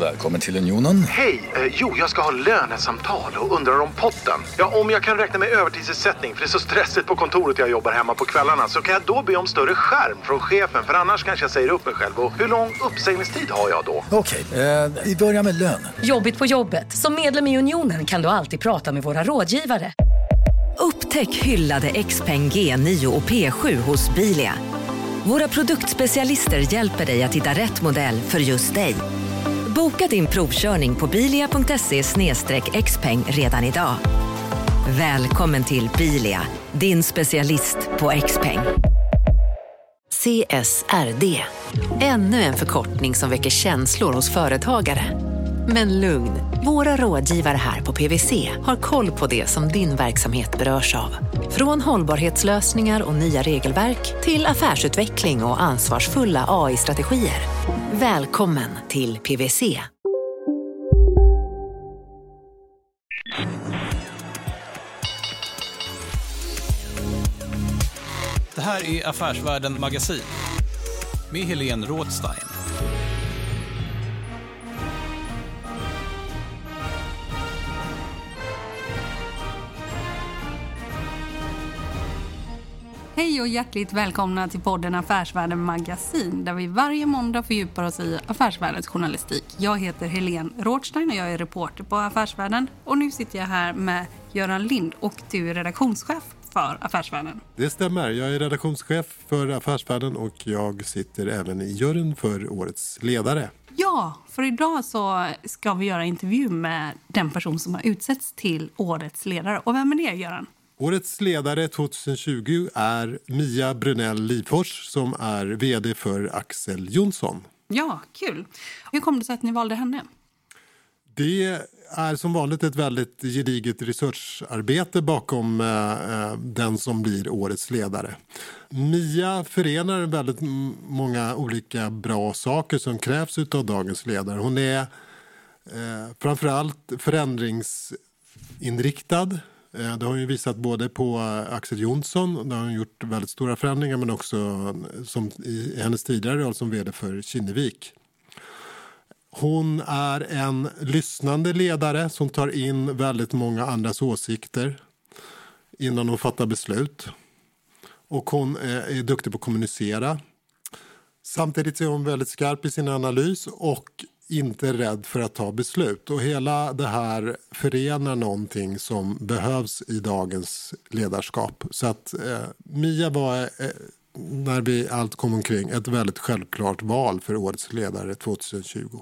Välkommen till Unionen. Hej! Eh, jo, jag ska ha lönesamtal och undrar om potten. Ja, om jag kan räkna med övertidsersättning för det är så stressigt på kontoret jag jobbar hemma på kvällarna så kan jag då be om större skärm från chefen för annars kanske jag säger upp mig själv. Och hur lång uppsägningstid har jag då? Okej, eh, vi börjar med lön. Jobbigt på jobbet. Som medlem i Unionen kan du alltid prata med våra rådgivare. Upptäck hyllade XPeng G9 och P7 hos Bilia. Våra produktspecialister hjälper dig att hitta rätt modell för just dig. Boka din provkörning på bilia.se xpeng redan idag. Välkommen till Bilia, din specialist på XPeng. CSRD, ännu en förkortning som väcker känslor hos företagare. Men lugn, våra rådgivare här på PWC har koll på det som din verksamhet berörs av. Från hållbarhetslösningar och nya regelverk till affärsutveckling och ansvarsfulla AI-strategier. Välkommen till PWC. Det här är Affärsvärlden Magasin med Helene Rådstein. Hej och hjärtligt välkomna till podden Affärsvärlden Magasin där vi varje måndag fördjupar oss i affärsvärldens journalistik. Jag heter Helene Rådstein och jag är reporter på Affärsvärlden. Och nu sitter jag här med Göran Lind och du är redaktionschef för Affärsvärlden. Det stämmer. Jag är redaktionschef för Affärsvärlden och jag sitter även i juryn för årets ledare. Ja, för idag så ska vi göra intervju med den person som har utsetts till årets ledare. Och vem är det, Göran? Årets ledare 2020 är Mia Brunell Livfors som är vd för Axel Jonsson. Ja, kul. Hur kom det sig att ni valde henne? Det är som vanligt ett väldigt gediget researcharbete bakom eh, den som blir årets ledare. Mia förenar väldigt många olika bra saker som krävs av dagens ledare. Hon är eh, framförallt förändringsinriktad Eh, Eh, det har ju visat både på eh, Axel Jonsson, där hon gjort väldigt stora förändringar men också eh, som i hennes tidigare roll som vd för Kinnevik. Hon är en lyssnande ledare som tar in väldigt många andras åsikter innan hon fattar beslut. Och hon är duktig på att kommunicera. Samtidigt är hon väldigt skarp i sin analys och inte rädd för att ta beslut. Och hela det här förenar någonting som behövs i dagens ledarskap. Så att eh, Mia var, eh, när vi allt kom omkring, ett väldigt självklart val för årets ledare 2020.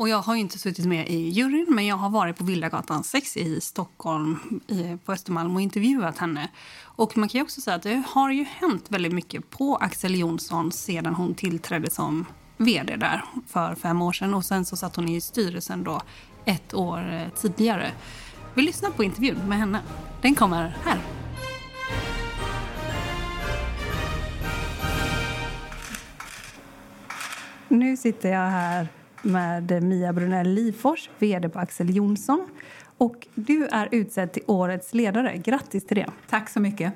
Och jag har inte suttit med i juryn, men jag har varit på Villagatan 6 i Stockholm i, på Östermalm och intervjuat henne. Och man kan också säga att det har ju hänt väldigt mycket på Axel Jonsson sedan hon tillträdde som vd där för fem år sedan. Och sen så satt hon i styrelsen då ett år eh, tidigare. Vi lyssnar på intervjun med henne. Den kommer här. Nu sitter jag här med Mia Brunell Livfors, vd på Axel Jonsson. Och du är utsedd till årets ledare. Grattis till det. Tack så mycket.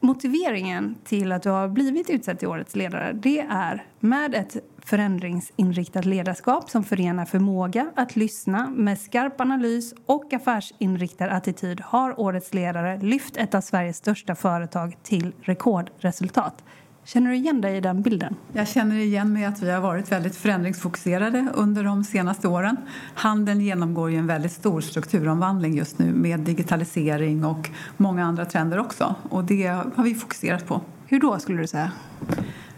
Motiveringen till att du har blivit utsedd till årets ledare det är med ett förändringsinriktat ledarskap som förenar förmåga att lyssna med skarp analys och affärsinriktad attityd har årets ledare lyft ett av Sveriges största företag till rekordresultat. Känner du igen dig i den bilden? Jag känner igen mig att vi har varit väldigt förändringsfokuserade under de senaste åren. Handeln genomgår ju en väldigt stor strukturomvandling just nu med digitalisering och många andra trender också. Och det har vi fokuserat på. Hur då skulle du säga?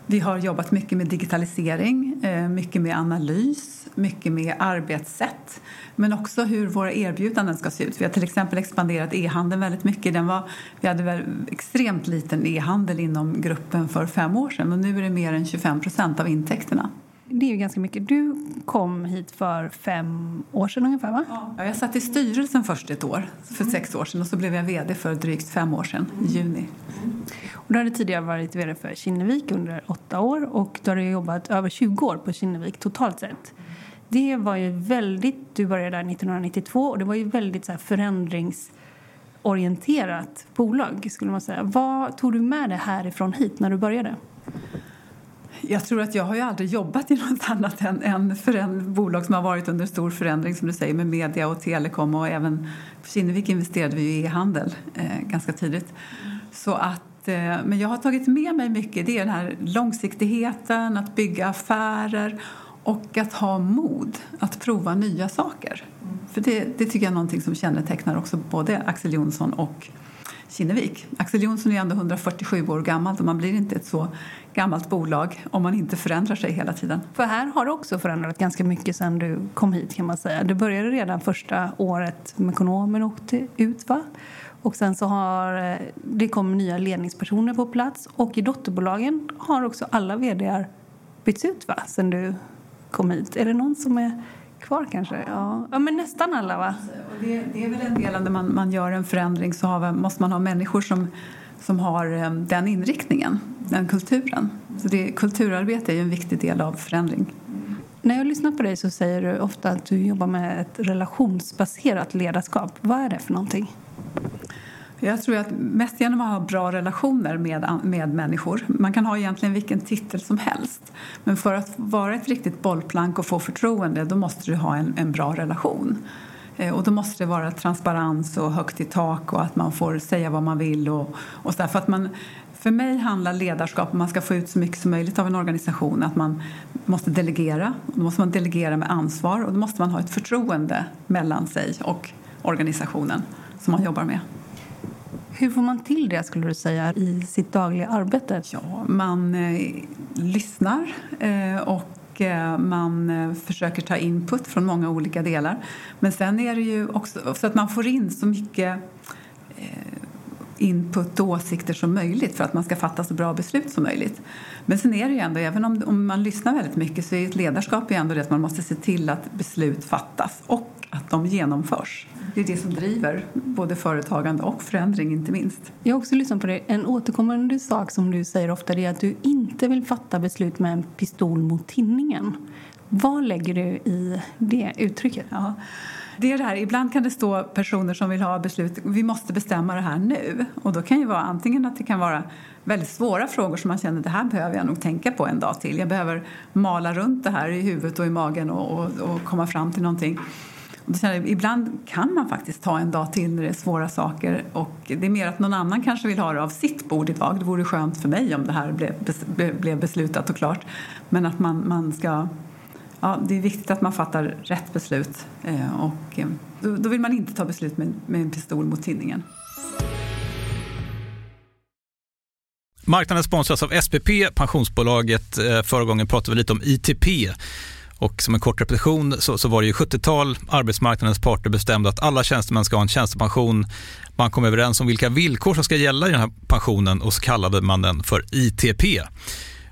Vi har jobbat mycket med digitalisering, eh, mycket med analys, mycket med arbetssätt men också hur våra erbjudanden ska se ut. Vi har till exempel expanderat e-handeln väldigt mycket. Den var, vi hade väl extremt liten e-handel inom gruppen för fem år sedan och nu är det mer än 25 procent av intäkterna. Det är ju ganska mycket. Du kom hit för fem år sedan ungefär va? Ja, jag satt i styrelsen först ett år, för sex år sedan och så blev jag vd för drygt fem år sedan, i juni. Och du hade tidigare varit vd för Kinnevik under åtta år och du har jobbat över 20 år på Kinnevik totalt sett. Det var ju väldigt, du började där 1992 och det var ju väldigt så här förändringsorienterat bolag skulle man säga. Vad tog du med dig härifrån hit när du började? Jag tror att jag har ju aldrig jobbat i något annat än, än för en bolag som har varit under stor förändring som du säger med media och telekom och även på Kinnevik investerade vi i e-handel eh, ganska tidigt. Så att, eh, men jag har tagit med mig mycket. Det är den här långsiktigheten, att bygga affärer och att ha mod att prova nya saker. För det, det tycker jag är någonting som kännetecknar också både Axel Jonsson och Kinnevik. Axel Jonsson är ändå 147 år gammal och man blir inte ett så gammalt bolag om man inte förändrar sig hela tiden. För här har du också förändrat ganska mycket sen du kom hit kan man säga. Du började redan första året med ekonomen åkte ut va? Och sen så har eh, det kommit nya ledningspersoner på plats och i dotterbolagen har också alla vd bytts ut va? Sen du kom hit. Är det någon som är kvar kanske? Ja, ja men nästan alla va? Och det, det är väl en del när man, man gör en förändring så har, måste man ha människor som, som har eh, den inriktningen, den kulturen. Så det, kulturarbete är ju en viktig del av förändring. När jag lyssnar på dig så säger du ofta att du jobbar med ett relationsbaserat ledarskap. Vad är det för någonting? Jag tror att mest genom att ha bra relationer med, med människor. Man kan ha egentligen vilken titel som helst. Men för att vara ett riktigt bollplank och få förtroende då måste du ha en, en bra relation. Eh, och då måste det vara transparens och högt i tak och att man får säga vad man vill. Och, och så där. För, att man, för mig handlar ledarskap om man ska få ut så mycket som möjligt av en organisation att man måste delegera. Och Då måste man delegera med ansvar och då måste man ha ett förtroende mellan sig och organisationen som man jobbar med. Hur får man till det skulle du säga i sitt dagliga arbete? Ja, man eh, lyssnar eh, och eh, man eh, försöker ta input från många olika delar. Men sen är det ju också så att man får in så mycket eh, input och åsikter som möjligt för att man ska fatta så bra beslut som möjligt. Men sen är det ju ändå, även om, om man lyssnar väldigt mycket så är ett ledarskap ju ändå det att man måste se till att beslut fattas och att de genomförs. Det är det som driver både företagande och förändring inte minst. Jag har också lyssnat på det. En återkommande sak som du säger ofta är att du inte vill fatta beslut med en pistol mot tinningen. Vad lägger du i det uttrycket? Ja. Det är det här, ibland kan det stå personer som vill ha beslut, vi måste bestämma det här nu. Och då kan ju vara antingen att det kan vara väldigt svåra frågor som man känner det här behöver jag nog tänka på en dag till. Jag behöver mala runt det här i huvudet och i magen och, och, och komma fram till någonting. Ibland kan man faktiskt ta en dag till när det är svåra saker och det är mer att någon annan kanske vill ha det av sitt bord idag. Det vore skönt för mig om det här blev, blev beslutat och klart. Men att man, man ska... Ja, det är viktigt att man fattar rätt beslut eh, och eh, då, då vill man inte ta beslut med, med en pistol mot tinningen. Marknaden sponsras av SPP, pensionsbolaget. Eh, förra gången pratade vi lite om ITP. Och som en kort repetition så, så var det ju 70-tal, arbetsmarknadens parter bestämde att alla tjänstemän ska ha en tjänstepension. Man kom överens om vilka villkor som ska gälla i den här pensionen och så kallade man den för ITP.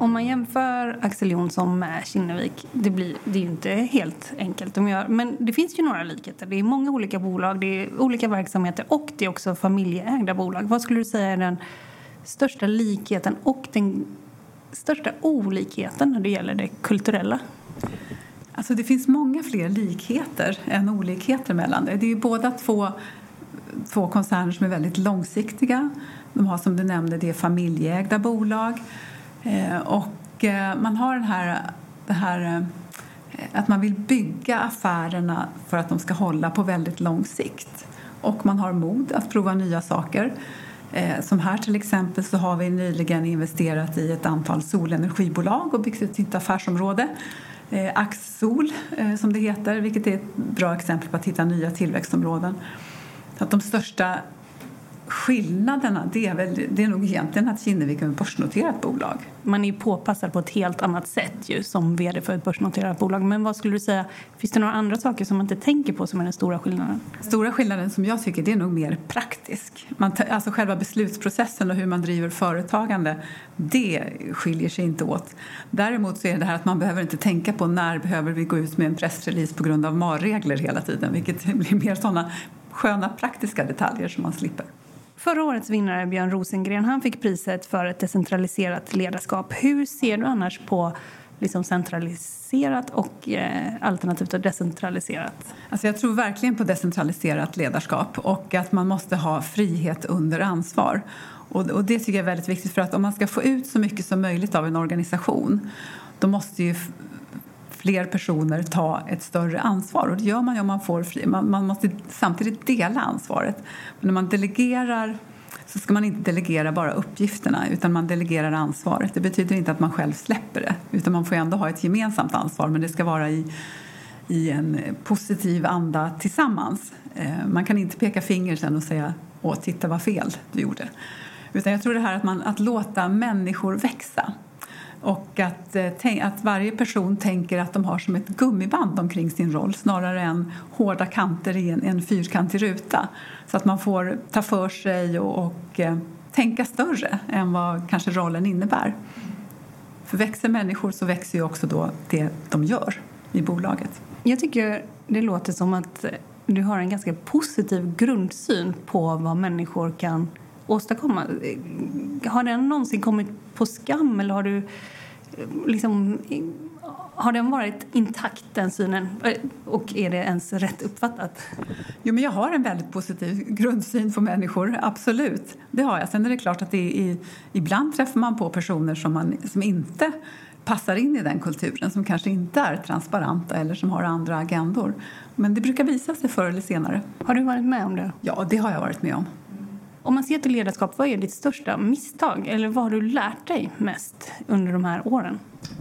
Om man jämför Axel Jonsson med Kinnevik, det, blir, det är ju inte helt enkelt. De gör, Men det finns ju några likheter. Det är många olika bolag, det är olika verksamheter och det är också familjeägda bolag. Vad skulle du säga är den största likheten och den största olikheten när det gäller det kulturella? Alltså det finns många fler likheter än olikheter mellan det. Det är ju båda två, två koncerner som är väldigt långsiktiga. De har som du nämnde det är familjeägda bolag. Eh, och eh, man har den här, det här eh, att man vill bygga affärerna för att de ska hålla på väldigt lång sikt. Och man har mod att prova nya saker. Som här till exempel så har vi nyligen investerat i ett antal solenergibolag och byggt ett nytt affärsområde. Axsol som det heter, vilket är ett bra exempel på att hitta nya tillväxtområden. Så att de största skillnaderna det är, väl, det är nog egentligen att Kinnevik är ett börsnoterat bolag. Man är ju påpassad på ett helt annat sätt ju, som vd för ett börsnoterat bolag. Men vad skulle du säga, finns det några andra saker som man inte tänker på som är den stora skillnaden? Stora skillnaden som jag tycker det är nog mer praktisk. Man, alltså själva beslutsprocessen och hur man driver företagande, det skiljer sig inte åt. Däremot så är det här att man behöver inte tänka på när behöver vi gå ut med en pressrelease på grund av MAR-regler hela tiden, vilket blir mer sådana sköna praktiska detaljer som man slipper. Förra årets vinnare, Björn Rosengren, han fick priset för ett decentraliserat ledarskap. Hur ser du annars på liksom centraliserat och eh, alternativt decentraliserat? Alltså jag tror verkligen på decentraliserat ledarskap och att man måste ha frihet under ansvar. Och, och det tycker jag är väldigt viktigt för att om man ska få ut så mycket som möjligt av en organisation då måste ju fler personer ta ett större ansvar. Och det gör man ju om man får fri. Man, man måste samtidigt dela ansvaret. Men när man delegerar så ska man inte delegera bara uppgifterna utan man delegerar ansvaret. Det betyder inte att man själv släpper det utan man får ändå ha ett gemensamt ansvar men det ska vara i, i en positiv anda tillsammans. Eh, Man kan inte peka finger sen och säga åh, titta vad fel du gjorde. Utan jag tror det här att, man, att låta människor växa. Och att, eh, att varje person tänker att de har som ett gummiband omkring sin roll snarare än hårda kanter i en, en fyrkantig ruta. Så att man får ta för sig och, och eh, tänka större än vad kanske rollen innebär. För växer människor så växer ju också då det de gör i bolaget. Jag tycker det låter som att du har en ganska positiv grundsyn på vad människor kan åstadkomma. Har den någonsin kommit på skam eller har du eh, liksom har den varit intakt, den synen? Och är det ens rätt uppfattat? Jo, men jag har en väldigt positiv grundsyn på människor, absolut. Det har jag. Sen är det klart att det är, ibland träffar man på personer som, man, som inte passar in i den kulturen, som kanske inte är transparenta eller som har andra agendor. Men det brukar visa sig förr eller senare. Har du varit med om det? Ja, det har jag varit med om. Om man ser till ledarskap, vad är ditt största misstag? Eller vad har du lärt dig mest under de här åren?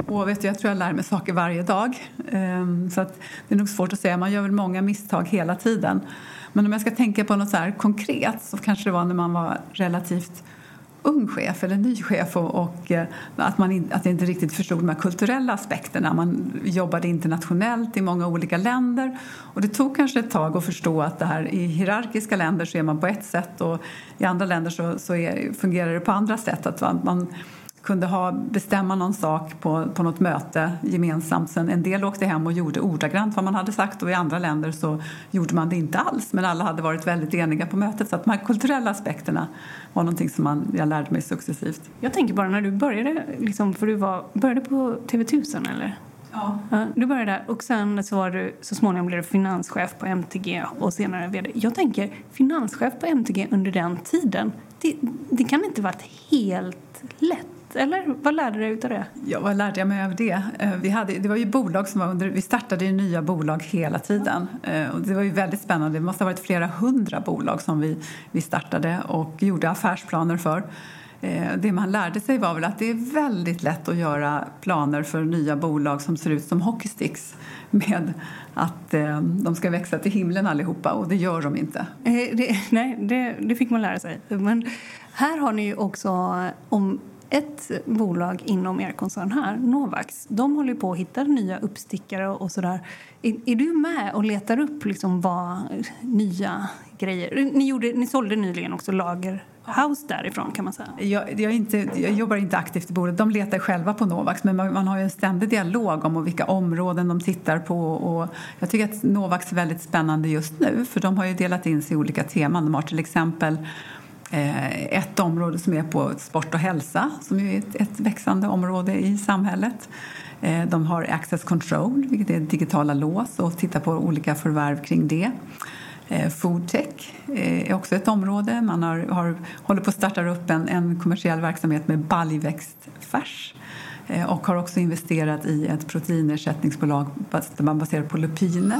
Och vet du, jag tror jag lär mig saker varje dag. Ehm, så att det är nog svårt att säga. Man gör väl många misstag hela tiden. Men om jag ska tänka på något så här konkret så kanske det var när man var relativt ung chef eller ny chef och, och eh, att man in, att jag inte riktigt förstod de här kulturella aspekterna. Man jobbade internationellt i många olika länder och det tog kanske ett tag att förstå att det här i hierarkiska länder så är man på ett sätt och i andra länder så, så är, fungerar det på andra sätt. Att man, man kunde ha, bestämma någon sak på, på något möte gemensamt. Sen en del åkte hem och gjorde ordagrant vad man hade sagt och i andra länder så gjorde man det inte alls. Men alla hade varit väldigt eniga på mötet. Så att de här kulturella aspekterna var någonting som man, jag lärde mig successivt. Jag tänker bara när du började, liksom, för du var, började på TV1000 eller? Ja. Ja, du började där och sen så, var du, så småningom blev du finanschef på MTG och senare vd. Jag tänker, finanschef på MTG under den tiden, det, det kan inte varit helt lätt, eller? Vad lärde du dig utav det? Ja, vad lärde jag mig av det? Eh, Vi, hade, det var ju bolag som var under, vi startade ju nya bolag hela tiden. Eh, Och det var ju väldigt spännande. Det måste ha varit flera hundra bolag som vi, vi startade och gjorde affärsplaner för. Eh, det man lärde sig var väl att det är väldigt lätt att göra planer för nya bolag som ser ut som hockeysticks med att de ska växa till himlen allihopa och det gör de inte. Det, nej, det, det, fick man lära sig. Men här har ni ju också om ett bolag inom er koncern här, Novax, de håller på att hitta nya uppstickare och sådär. Är, är, du med och letar upp liksom vad nya grejer? Ni, gjorde, ni sålde nyligen också Lagerhouse därifrån kan man säga. Jag, jag, inte, jag jobbar inte aktivt i bolaget. De letar själva på Novax men man, man, har ju en ständig dialog om vilka områden de tittar på. Och jag tycker att Novax är väldigt spännande just nu för de har ju delat in sig i olika teman. De har till exempel Eh, Eh, ett område som är på sport och hälsa, som är ett, ett växande område i samhället. Eh, de har access control, vilket är digitala lås, och tittar på olika förvärv kring det. Eh, Foodtech är också ett område. Man har, har, håller på att starta upp en, en kommersiell verksamhet med baljväxtfärs och har också investerat i ett proteinersättningsbolag baserat på lupiner.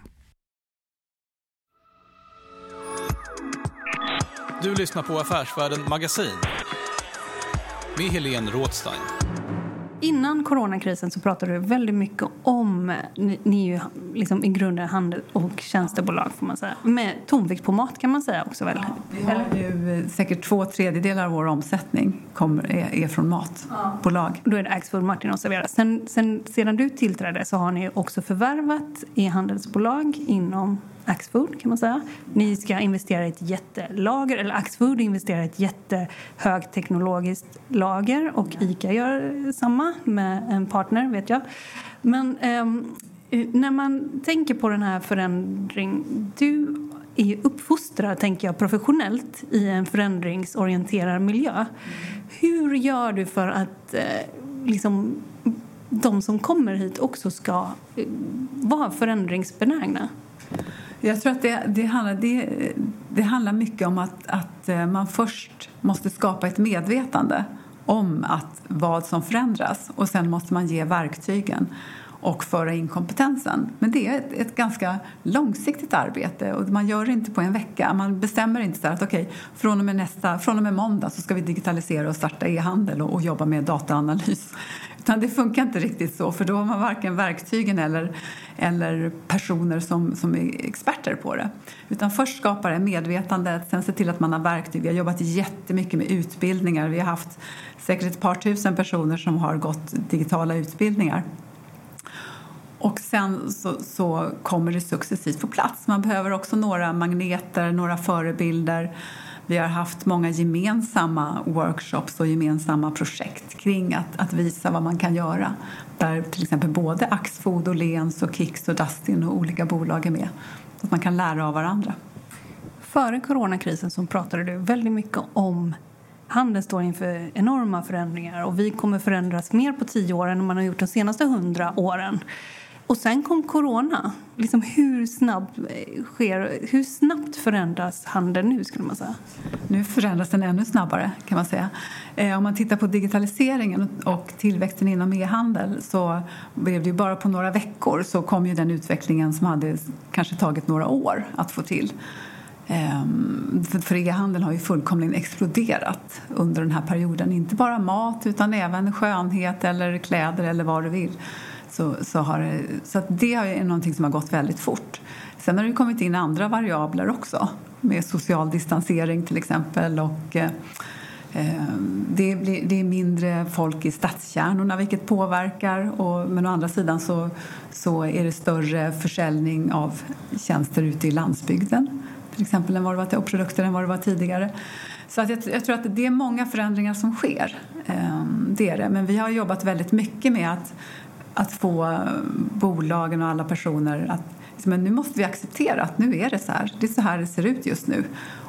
Du lyssnar på Affärsvärlden Magasin med Helene Rådstein. Innan coronakrisen så pratade du väldigt mycket om, ni, ni är ju liksom i grunden handel och tjänstebolag får man säga, med tonvikt på mat kan man säga också väl? Ja, vi har ju säkert två tredjedelar av vår omsättning kommer, är, är från matbolag. Ja. Då är det Axfood, Martin och Servera. Sen, sen, sedan du tillträdde så har ni också förvärvat e-handelsbolag inom Axfood kan man säga. Ni ska investera i ett jättelager, eller Axfood investerar i ett jättehögteknologiskt lager och ICA gör samma med en partner vet jag. Men eh, när man tänker på den här förändringen, du är ju uppfostrad, tänker jag, professionellt i en förändringsorienterad miljö. Hur gör du för att eh, liksom, de som kommer hit också ska eh, vara förändringsbenägna? Jag tror att det, det, handlar, det, det handlar mycket om att, att eh, man först måste skapa ett medvetande om att vad som förändras och sen måste man ge verktygen och föra in kompetensen. Men det är ett, ett, ganska långsiktigt arbete och man gör det inte på en vecka. Man bestämmer inte så att okej, okay, från, och med nästa, från och med måndag så ska vi digitalisera och starta e-handel och, och jobba med dataanalys. Utan det funkar inte riktigt så för då har man varken verktygen eller, eller personer som, som är experter på det. Utan först skapar det medvetandet, sen se till att man har verktyg. Vi har jobbat jättemycket med utbildningar. Vi har haft säkert ett par tusen personer som har gått digitala utbildningar. Och sen så, så, kommer det successivt på plats. Man behöver också några magneter, några förebilder. Vi har haft många gemensamma workshops och gemensamma projekt kring att, att visa vad man kan göra. Där till exempel både Axfood, och Lens, och Kicks och Dustin och olika bolag är med. Så att man kan lära av varandra. Före coronakrisen så pratade du väldigt mycket om handeln står inför enorma förändringar och vi kommer förändras mer på tio år än man har gjort de senaste hundra åren. Och sen kom corona. Liksom hur, snabb eh, sker, hur snabbt förändras handeln nu? skulle man säga? Nu förändras den ännu snabbare. kan man säga. Eh, om man tittar på digitaliseringen och tillväxten inom e-handel så blev det bara på några veckor så kom ju den utvecklingen som hade kanske tagit några år att få till. Ehm, för e-handeln har ju fullkomligen exploderat under den här perioden. Inte bara mat utan även skönhet eller kläder eller vad du vill. Så, så, har det, så det är någonting som har gått väldigt fort. Sen har det kommit in andra variabler också med social distansering till exempel och eh, eh, det, blir, det är mindre folk i stadskärnorna vilket påverkar och, men å andra sidan så, så är det större försäljning av tjänster ute i landsbygden till exempel än vad det var, och produkter än vad det var tidigare. Så att jag, jag, tror att det är många förändringar som sker. Ehm, det är det. Men vi har jobbat väldigt mycket med att att få bolagen och alla personer att liksom, men nu måste vi acceptera att nu är det så här. Det är så här det ser ut just nu.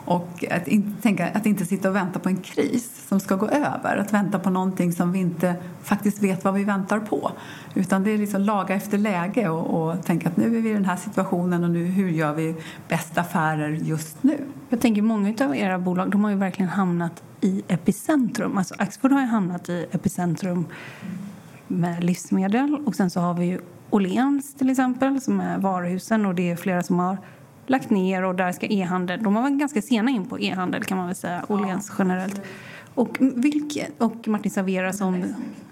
Och att inte, tänka, att inte sitta och vänta på en kris som ska gå över. Att vänta på någonting som vi inte faktiskt vet vad vi väntar på. Utan det är liksom laga efter läge och, och tänka att nu är vi i den här situationen och nu, hur gör vi bästa affärer just nu? Jag tänker många av era bolag de har ju verkligen hamnat i epicentrum. Alltså Axfood har ju hamnat i epicentrum med livsmedel. Och sen så har vi ju Åhléns till exempel som är varuhusen och det är flera som har lagt ner och där ska e-handel, de har varit ganska sena in på e-handel kan man väl säga, Åhléns generellt. Och, vilket, och Martin Servera som...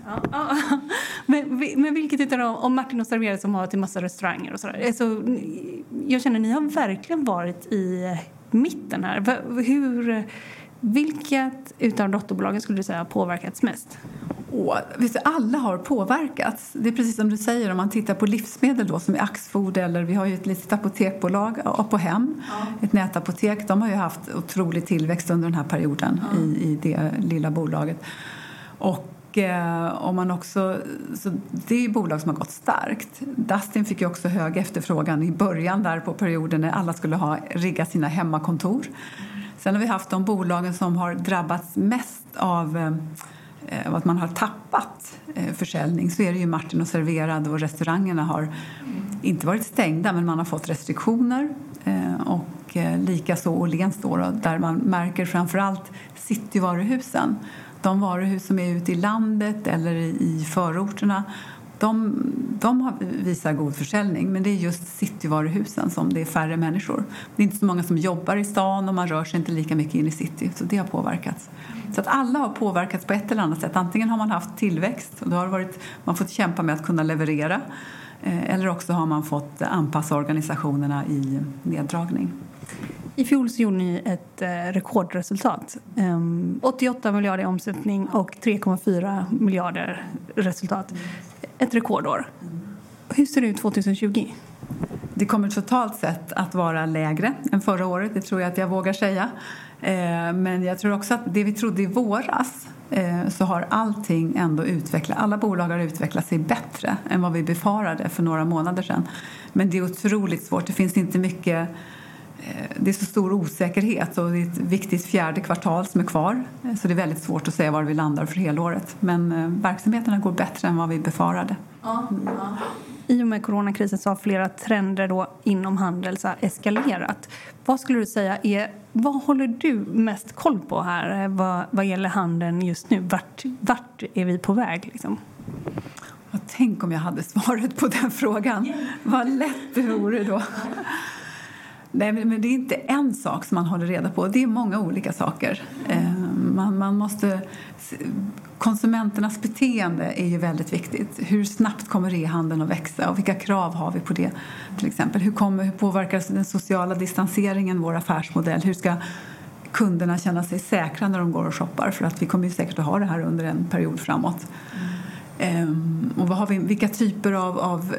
Ja, ja. Men, men vilket utav dem, och Martin och Servera som har till massa restauranger och sådär. Alltså, jag känner ni har verkligen varit i mitten här. Hur, vilket utav dotterbolagen skulle du säga har påverkats mest? Och, visst, alla har påverkats. Det är precis som du säger om man tittar på livsmedel då som är Axfood eller vi har ju ett litet apotekbolag, Apohem, ja. ett nätapotek. De har ju haft otrolig tillväxt under den här perioden ja. i, i det lilla bolaget. Och eh, om man också, så det är bolag som har gått starkt. Dustin fick ju också hög efterfrågan i början där på perioden när alla skulle ha riggat sina hemmakontor. Sen har vi haft de bolagen som har drabbats mest av eh, att man har tappat eh, försäljning så är det ju Martin och Serverad och restaurangerna har inte varit stängda men man har fått restriktioner eh, och eh, likaså Åhléns då, där man märker framförallt cityvaruhusen. De varuhus som är ute i landet eller i förorterna de, de har, visar god försäljning, men det är just cityvaruhusen som det är färre människor. Det är inte så många som jobbar i stan och man rör sig inte lika mycket in i city, så det har påverkats. Så att alla har påverkats på ett eller annat sätt. Antingen har man haft tillväxt och då har varit, man fått kämpa med att kunna leverera eh, eller också har man fått anpassa organisationerna i neddragning. I fjol så gjorde ni ett eh, rekordresultat. Ehm, 88 miljarder i omsättning och 3,4 miljarder resultat ett rekordår. Hur ser det ut 2020? Det kommer totalt sett att vara lägre än förra året, det tror jag att jag vågar säga. Eh, men jag tror också att det vi trodde i våras eh, så har allting ändå utvecklat, alla bolag har utvecklat sig bättre än vad vi befarade för några månader sedan. Men det är otroligt svårt, det finns inte mycket det är så stor osäkerhet och det är ett viktigt fjärde kvartal som är kvar. Så det är väldigt svårt att säga var vi landar för helåret. Men verksamheterna går bättre än vad vi befarade. Ja, ja. I och med coronakrisen så har flera trender då inom handel så eskalerat. Vad skulle du säga är, vad håller du mest koll på här vad, vad gäller handeln just nu? Vart, vart är vi på väg? Liksom? tänk om jag hade svaret på den frågan. Vad lätt det vore då. Nej, men det är inte en sak som man håller reda på. Det är många olika saker. Eh, man, man måste... Konsumenternas beteende är ju väldigt viktigt. Hur snabbt kommer e-handeln att växa och vilka krav har vi på det? till exempel? Hur, kommer, hur påverkar den sociala distanseringen vår affärsmodell? Hur ska kunderna känna sig säkra när de går och shoppar? För att vi kommer ju säkert att ha det här under en period framåt. Mm. och vad har vi, vilka typer av, av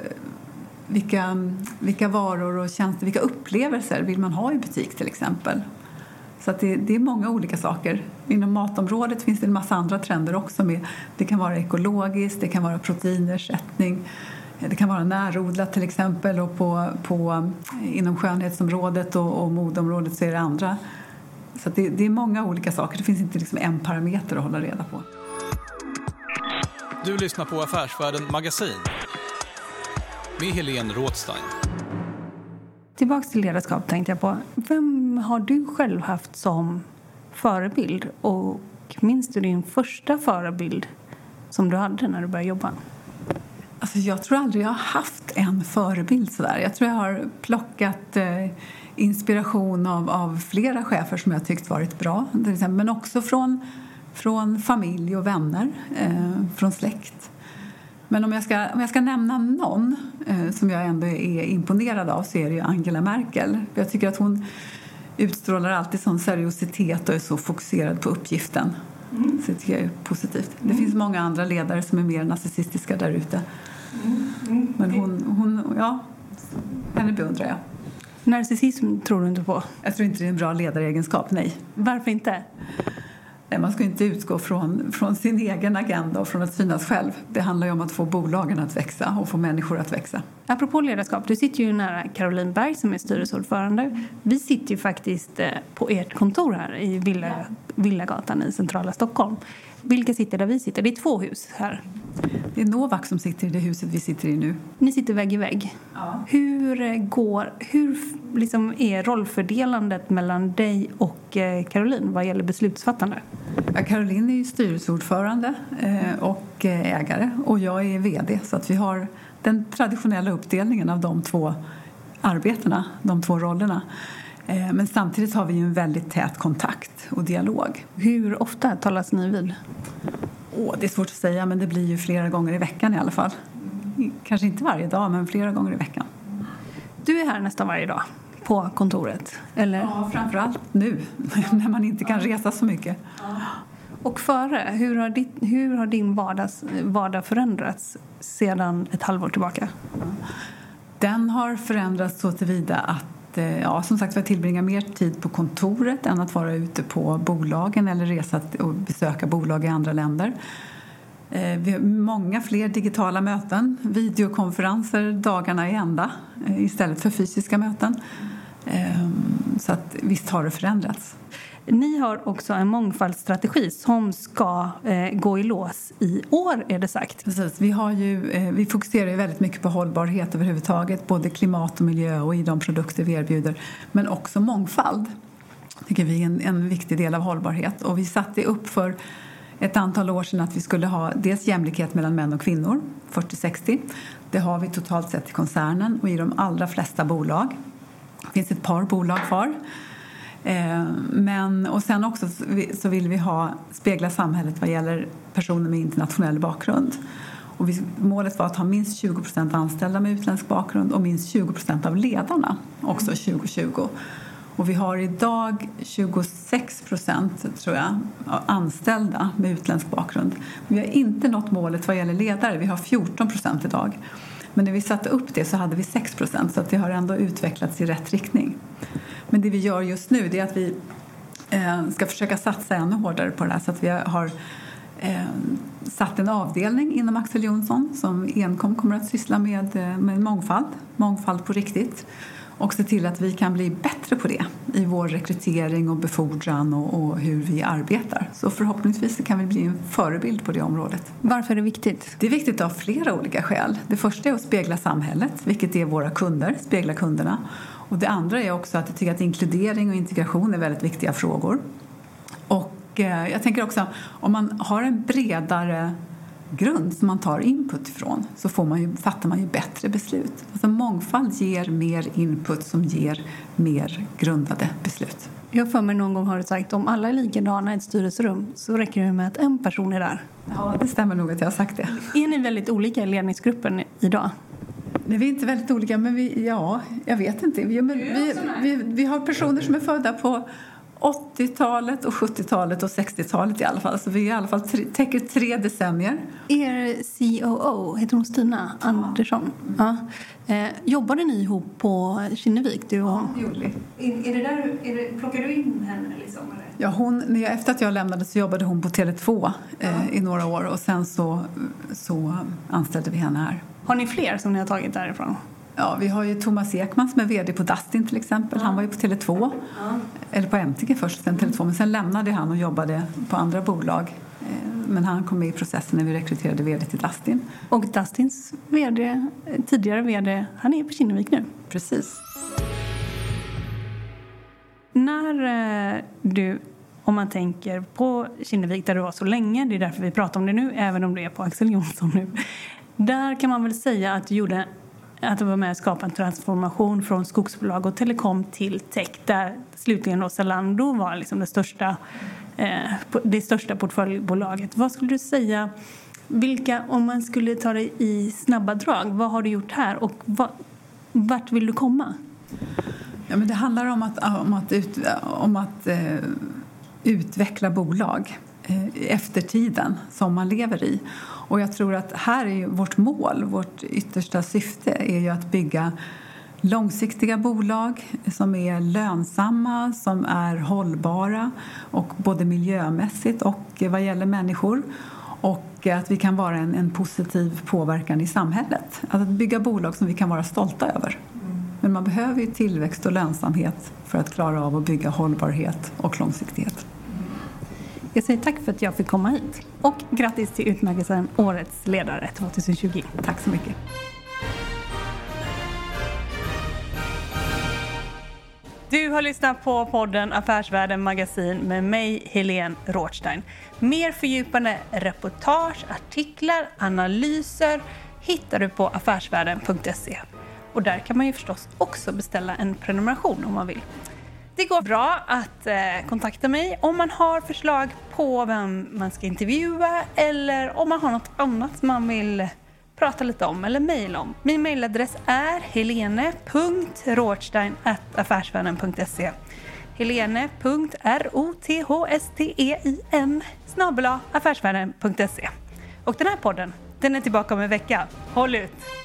vilka, vilka varor och tjänster, vilka upplevelser vill man ha i butik till exempel? Så det, det, är många olika saker. Inom matområdet finns det en massa andra trender också. Med, det kan vara ekologiskt, det kan vara proteinersättning, det kan vara närodlat till exempel och på, på, inom skönhetsområdet och, och modområdet så är det andra. Så det, det, är många olika saker. Det finns inte liksom en parameter att hålla reda på. Du lyssnar på Affärsvärlden Magasin med Helene Rådstein. Tillbaks till ledarskap tänkte jag på. Vem har du själv haft som förebild? Och minns du din första förebild som du hade när du började jobba? Alltså jag tror aldrig jag har haft en förebild sådär. Jag tror jag har plockat eh, inspiration av, av flera chefer som jag tyckt varit bra. Till exempel, men också från, från familj och vänner, eh, från släkt. Men om jag ska, om jag ska nämna någon eh, som jag ändå är imponerad av så är det ju Angela Merkel. Jag tycker att hon utstrålar alltid sån seriositet och är så fokuserad på uppgiften. Mm. Så det tycker jag är positivt. Det finns många andra ledare som är mer narcissistiska där ute. Mm. Men hon, hon, ja, henne beundrar jag. Narcissism tror du inte på? Jag tror inte det är en bra ledaregenskap, nej. Varför inte? Nej, man ska inte utgå från, från sin egen agenda och från att synas själv. Det handlar ju om att få bolagen att växa och få människor att växa. Apropå ledarskap, du sitter ju nära Caroline Berg som är styrelseordförande. Vi sitter ju faktiskt eh, på ert kontor här i Villa, Villagatan i centrala Stockholm. Vilka sitter där vi sitter? Det är två hus här. Det är Novak som sitter i det huset vi sitter i nu. Ni sitter vägg i vägg. Ja. Hur, eh, går, hur liksom är rollfördelandet mellan dig och eh, Caroline vad gäller beslutsfattande? Ja, Caroline är ju styrelseordförande eh, och ägare och jag är vd så att vi har den traditionella uppdelningen av de två arbetena, de två rollerna. Men samtidigt har vi ju en väldigt tät kontakt och dialog. Hur ofta talas ni vid? Åh, det är svårt att säga, men det blir ju flera gånger i veckan i alla fall. Kanske inte varje dag, men flera gånger i veckan. Du är här nästan varje dag på kontoret? Eller? Ja, framförallt nu när man inte kan resa så mycket. Och före, hur har, ditt, hur har din vardags, vardag förändrats sedan ett halvår tillbaka? Den har förändrats så tillvida att att eh, ja, som sagt, jag tillbringar mer tid på kontoret än att vara ute på bolagen eller resa och besöka bolag i andra länder. Eh, vi har många fler digitala möten, videokonferenser dagarna i ända eh, istället för fysiska möten. Så att, visst har det förändrats. Ni har också en mångfaldsstrategi som ska eh, gå i lås i år, är det sagt. Precis. Vi, har ju, eh, vi fokuserar ju väldigt mycket på hållbarhet överhuvudtaget, både klimat och miljö och i de produkter vi erbjuder, men också mångfald tycker vi är en, en viktig del av hållbarhet. Och vi satte upp för ett antal år sedan att vi skulle ha dels jämlikhet mellan män och kvinnor, 40-60. Det har vi totalt sett i koncernen och i de allra flesta bolag. Det finns ett par bolag kvar men, och sen också så vill vi ha, spegla samhället vad gäller personer med internationell bakgrund. Och vi, målet var att ha minst 20% anställda med utländsk bakgrund och minst 20% av ledarna också 2020. Och vi har idag 26 tror jag, anställda med utländsk bakgrund. Vi har inte nått målet vad gäller ledare. Vi har 14% idag. Men när vi satte upp det så hade vi 6% så att det har ändå utvecklats i rätt riktning. Men det vi gör just nu är att vi eh, ska försöka satsa ännu hårdare på det här så att vi har eh, satt en avdelning inom Axel Jonsson som enkom kommer att syssla med, eh, med mångfald, mångfald på riktigt och se till att vi kan bli bättre på det i vår rekrytering och befordran och, och, hur vi arbetar. Så förhoppningsvis kan vi bli en förebild på det området. Varför är det viktigt? Det är viktigt av flera olika skäl. Det första är att spegla samhället, vilket är våra kunder, spegla kunderna. Och det andra är också att jag tycker att inkludering och integration är väldigt viktiga frågor. Och eh, jag tänker också om man har en bredare grund som man tar input ifrån så får man ju, fattar man ju bättre beslut. Alltså mångfald ger mer input som ger mer grundade beslut. Jag för mig någon gång har du sagt om alla är likadana i ett styrelserum så räcker det med att en person är där. Ja, det stämmer nog att jag har sagt det. Är ni väldigt olika i ledningsgruppen idag? Nej, vi är inte väldigt olika, men vi, ja, jag vet inte. Vi, vi, vi, vi har personer som är födda på 80-talet och 70-talet och 60-talet i alla fall. Så vi i alla fall tre, täcker tre decennier. Er COO, heter hon Stina ja. Andersson? Ja. Eh, jobbade ni ihop på Kinnevik? Du och... Ja, det gjorde vi. Är, är det där, är det, plockar du in henne? Liksom, eller? Ja, hon, när jag, efter att jag lämnade så jobbade hon på Tele2 eh, i några år och sen så, så anställde vi henne här. Har ni fler som ni har tagit därifrån? Ja, vi har ju Thomas Ekman som är vd på Dustin till exempel. Han var ju på Tele2, ja. eller på MTG först, sen Tele2, men sen lämnade han och jobbade på andra bolag. Eh, men han kom med i processen när vi rekryterade vd till Dustin. Och Dustins vd, tidigare vd, han är på Kinnevik nu. Precis. När eh, du, om man tänker på Kinnevik där du var så länge, det är därför vi pratar om det nu, även om det är på Axel Jonsson nu. Där kan man väl säga att du gjorde att du var med och skapade en transformation från skogsbolag och telekom till tech där slutligen då Zalando var liksom det största, eh, det största portföljbolaget. Vad skulle du säga, vilka, om man skulle ta det i snabba drag, vad har du gjort här och vad, vart vill du komma? Ja, men det handlar om att, om att, ut, om att eh, utveckla bolag Eh, eftertiden som man lever i. Och jag tror att här är vårt mål, vårt yttersta syfte är ju att bygga långsiktiga bolag som är lönsamma, som är hållbara och både miljömässigt och vad gäller människor och att vi kan vara en, en positiv påverkan i samhället. Alltså att bygga bolag som vi kan vara stolta över. Men man behöver ju tillväxt och lönsamhet för att klara av att bygga hållbarhet och långsiktighet. Jag säger tack för att jag fick komma hit. Och grattis till utmärkelsen Årets ledare 2020. Tack så mycket. Du har lyssnat på podden Affärsvärlden Magasin med mig, Helene Rothstein. Mer fördjupande reportage, artiklar, analyser hittar du på affärsvärlden.se. Och där kan man ju förstås också beställa en prenumeration om man vill. Det går bra att eh, kontakta mig om man har förslag på vem man ska intervjua eller om man har något annat man vill prata lite om eller mejla om. Min mejladress är helene.rothstein.affärsvännen.se helene.rothstein snabel affärsvärlden.se Och den här podden, den är tillbaka om en vecka. Håll ut!